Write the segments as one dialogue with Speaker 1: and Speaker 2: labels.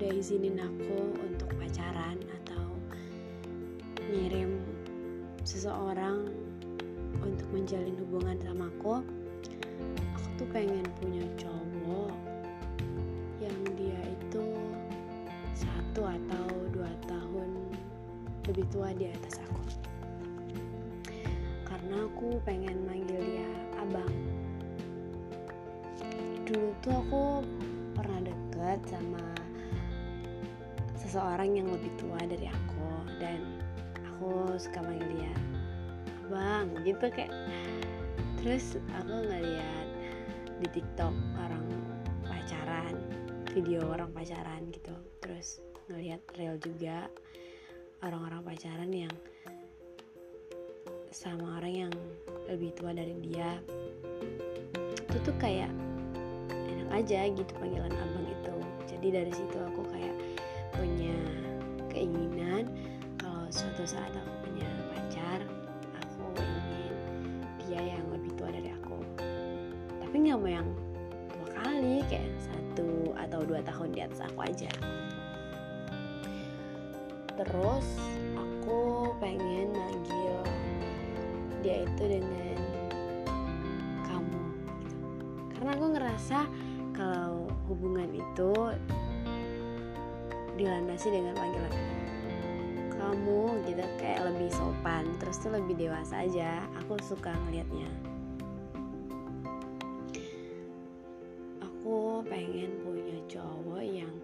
Speaker 1: udah izinin aku untuk pacaran atau ngirim seseorang untuk menjalin hubungan sama aku aku tuh pengen punya cowok yang dia itu satu atau dua tahun lebih tua di atas aku. Karena aku pengen manggil dia abang. Dulu tuh aku pernah deket sama seseorang yang lebih tua dari aku dan aku suka manggil dia abang gitu kayak. Terus aku ngeliat di tiktok orang pacaran video orang pacaran gitu. Terus ngeliat real juga orang-orang pacaran yang sama orang yang lebih tua dari dia. Itu tuh kayak aja gitu panggilan abang itu. Jadi dari situ aku kayak punya keinginan kalau suatu saat aku punya pacar aku ingin dia yang lebih tua dari aku tapi nggak mau yang dua kali kayak satu atau dua tahun di atas aku aja terus aku pengen manggil dia itu dengan kamu gitu. karena aku ngerasa kalau hubungan itu dilandasi dengan panggilan kamu gitu kayak lebih sopan terus tuh lebih dewasa aja. Aku suka ngelihatnya aku pengen punya cowok yang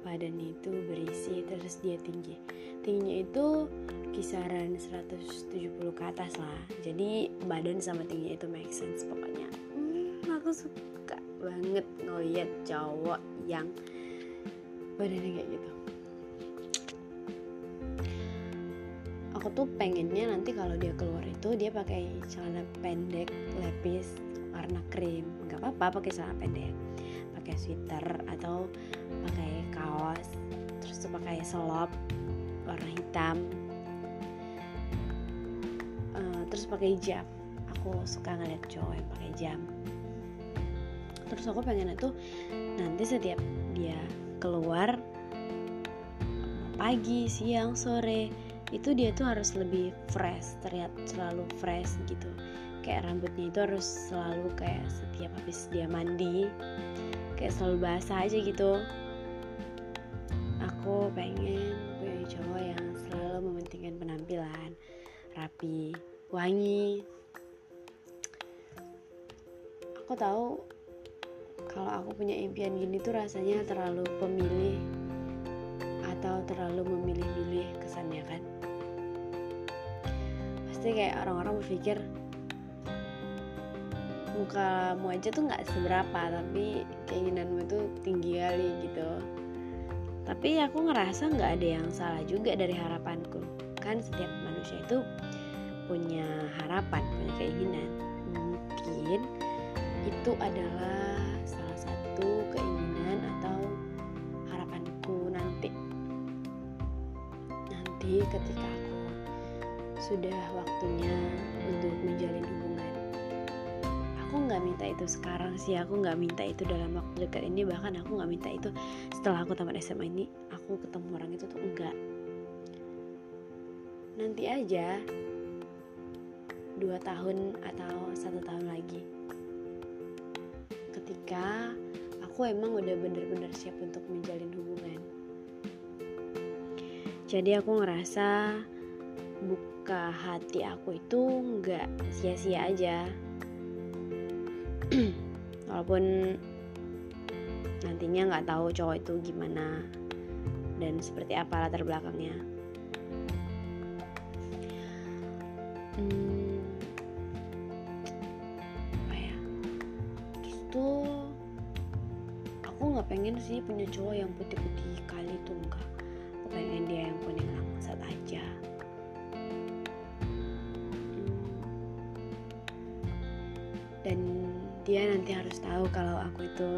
Speaker 1: badan itu berisi terus dia tinggi. Tingginya itu kisaran 170 ke atas lah. Jadi badan sama tinggi itu make sense pokoknya. Hmm, aku suka banget ngeliat cowok yang badannya kayak gitu. Aku tuh pengennya nanti kalau dia keluar itu dia pakai celana pendek lepis warna krim. Nggak apa-apa pakai celana pendek. Pakai sweater atau pakai kaos terus tuh pakai selop warna hitam. Uh, terus pakai jam. Aku suka ngeliat cowok yang pakai jam. Terus aku pengen tuh nanti setiap dia keluar pagi siang sore itu dia tuh harus lebih fresh terlihat selalu fresh gitu. Kayak rambutnya itu harus selalu kayak setiap habis dia mandi kayak selalu basah aja gitu. Aku pengen punya cowok yang selalu mementingkan penampilan rapi wangi. Aku tahu kalau aku punya impian gini tuh rasanya terlalu pemilih atau terlalu memilih-milih kesannya kan? Pasti kayak orang-orang berpikir mukamu aja tuh nggak seberapa tapi keinginanmu tuh tinggi kali gitu. Tapi aku ngerasa nggak ada yang salah juga dari harapanku. Kan setiap manusia itu punya harapan punya keinginan. Mungkin itu adalah satu keinginan atau harapanku nanti. Nanti ketika aku sudah waktunya untuk menjalin hubungan. Aku nggak minta itu sekarang sih aku nggak minta itu dalam waktu dekat ini bahkan aku nggak minta itu setelah aku tamat SMA ini aku ketemu orang itu tuh enggak. Nanti aja dua tahun atau satu tahun lagi ketika aku emang udah bener-bener siap untuk menjalin hubungan. Jadi aku ngerasa buka hati aku itu nggak sia-sia aja. Walaupun nantinya nggak tahu cowok itu gimana dan seperti apa latar belakangnya. Hmm, pengen sih punya cowok yang putih-putih kali tuh enggak. Pengen dia yang kuning langsat aja. Dan dia nanti harus tahu kalau aku itu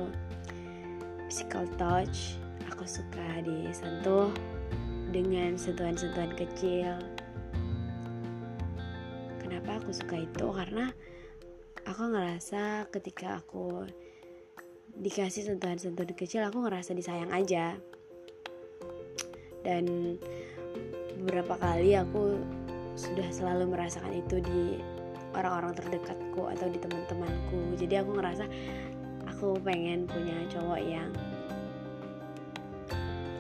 Speaker 1: physical touch. Aku suka disentuh dengan sentuhan-sentuhan kecil. Kenapa aku suka itu? Karena aku ngerasa ketika aku dikasih sentuhan-sentuhan kecil aku ngerasa disayang aja. Dan beberapa kali aku sudah selalu merasakan itu di orang-orang terdekatku atau di teman-temanku. Jadi aku ngerasa aku pengen punya cowok yang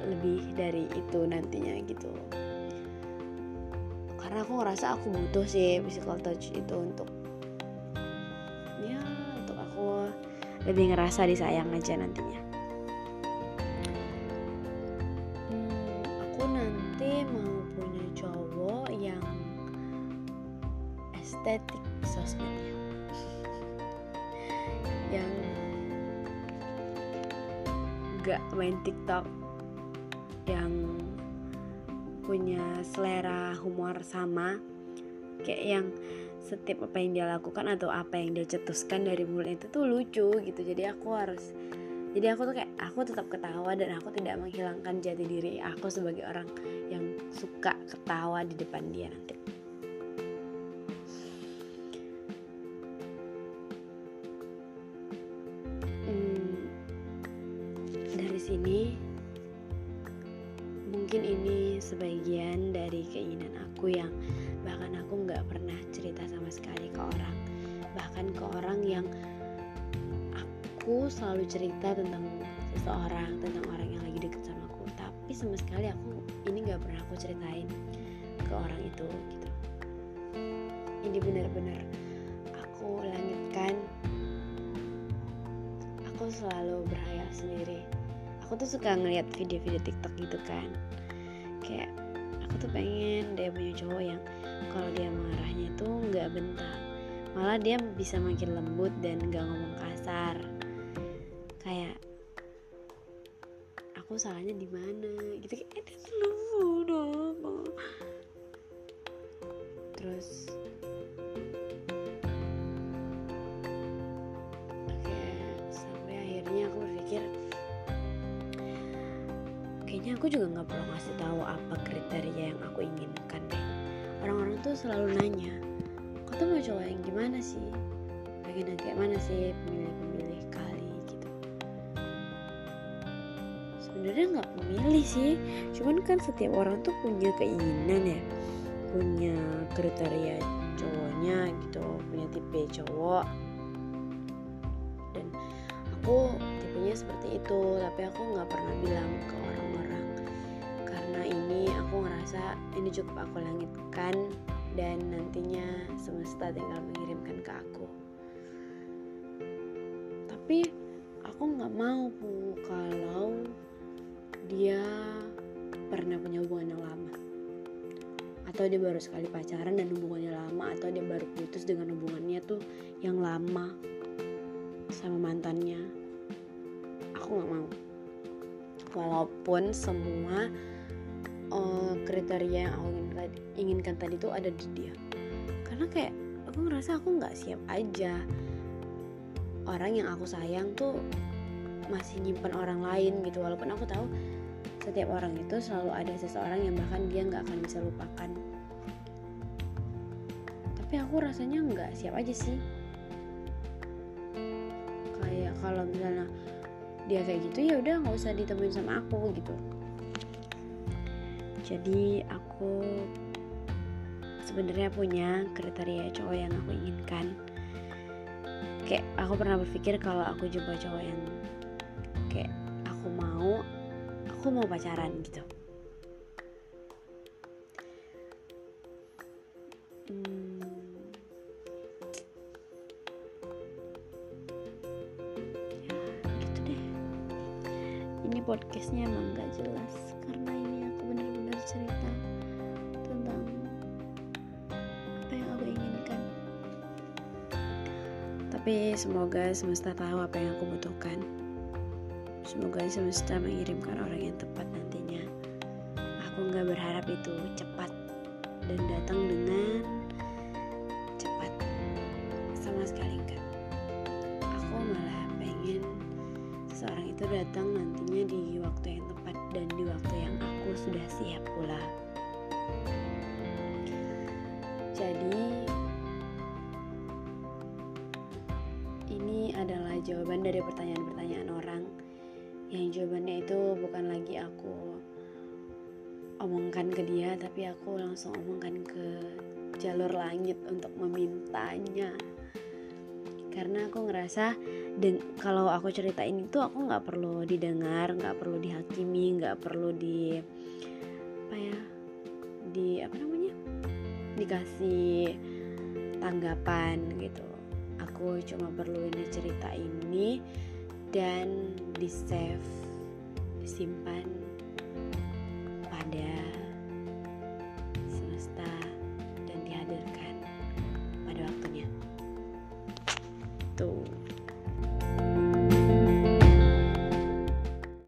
Speaker 1: lebih dari itu nantinya gitu. Karena aku ngerasa aku butuh sih physical touch itu untuk lebih ngerasa disayang aja nantinya. Aku nanti mau punya cowok yang estetik sosmednya. Yang gak main TikTok. Yang punya selera humor sama. Kayak yang setiap apa yang dia lakukan atau apa yang dia cetuskan dari mulut itu tuh lucu gitu. Jadi aku harus jadi aku tuh kayak aku tetap ketawa dan aku tidak menghilangkan jati diri aku sebagai orang yang suka ketawa di depan dia nanti. Hmm, dari sini mungkin ini sebagian dari keinginan aku yang bahkan aku nggak pernah cerita sekali ke orang. Bahkan ke orang yang aku selalu cerita tentang seseorang tentang orang yang lagi deket sama aku. Tapi sama sekali aku ini nggak pernah aku ceritain ke orang itu gitu. Ini benar-benar aku langitkan aku selalu berhayal sendiri. Aku tuh suka ngeliat video-video TikTok gitu kan. Kayak aku tuh pengen dia punya cowok yang kalau dia marahnya tuh nggak bentak. Malah dia bisa makin lembut dan gak ngomong kasar. Kayak aku salahnya di mana? Gitu. Kayak eh, lu dong. Terus kayaknya aku juga nggak perlu ngasih tahu apa kriteria yang aku inginkan deh tuh selalu nanya kau tuh mau cowok yang gimana sih? Pengen yang kayak mana sih? Pemilih-pemilih kali gitu. Sebenarnya nggak memilih sih cuman kan setiap orang tuh punya keinginan ya punya kriteria cowoknya gitu punya tipe cowok. Dan aku tipenya seperti itu tapi aku nggak pernah bilang ke orang-orang karena ini aku ngerasa ini cukup aku langitkan dan nantinya semesta tinggal mengirimkan ke aku. Tapi aku nggak mau bu kalau dia pernah punya hubungan yang lama. Atau dia baru sekali pacaran dan hubungannya lama atau dia baru putus dengan hubungannya tuh yang lama sama mantannya. Aku nggak mau. Walaupun semua uh, kriteria yang aku inginkan, inginkan tadi tuh ada di dia. Karena kayak aku ngerasa aku nggak siap aja. Orang yang aku sayang tuh masih nyimpan orang lain gitu. Walaupun aku tahu setiap orang itu selalu ada seseorang yang bahkan dia nggak akan bisa lupakan. Tapi aku rasanya nggak siap aja sih. Kayak kalau misalnya dia kayak gitu ya udah nggak usah ditemuin sama aku gitu jadi aku sebenarnya punya kriteria cowok yang aku inginkan. Kayak aku pernah berpikir kalau aku jumpa cowok yang kayak aku mau aku mau pacaran gitu. Hmm, ya gitu deh. Ini podcastnya emang gak jelas tapi semoga semesta tahu apa yang aku butuhkan Semoga semesta mengirimkan orang yang tepat nantinya. Aku nggak berharap itu cepat dan datang dengan cepat. Sama sekali enggak. Aku malah pengen seseorang itu datang nantinya di waktu yang tepat dan di waktu yang aku sudah siap pula. Jadi jawaban dari pertanyaan-pertanyaan orang. Yang jawabannya itu bukan lagi aku omongkan ke dia tapi aku langsung omongkan ke jalur langit untuk memintanya. Karena aku ngerasa dan kalau aku ceritain itu aku nggak perlu didengar nggak perlu dihakimi nggak perlu di apa ya di apa namanya dikasih tanggapan gitu aku cuma perlu ini cerita ini dan di save disimpan pada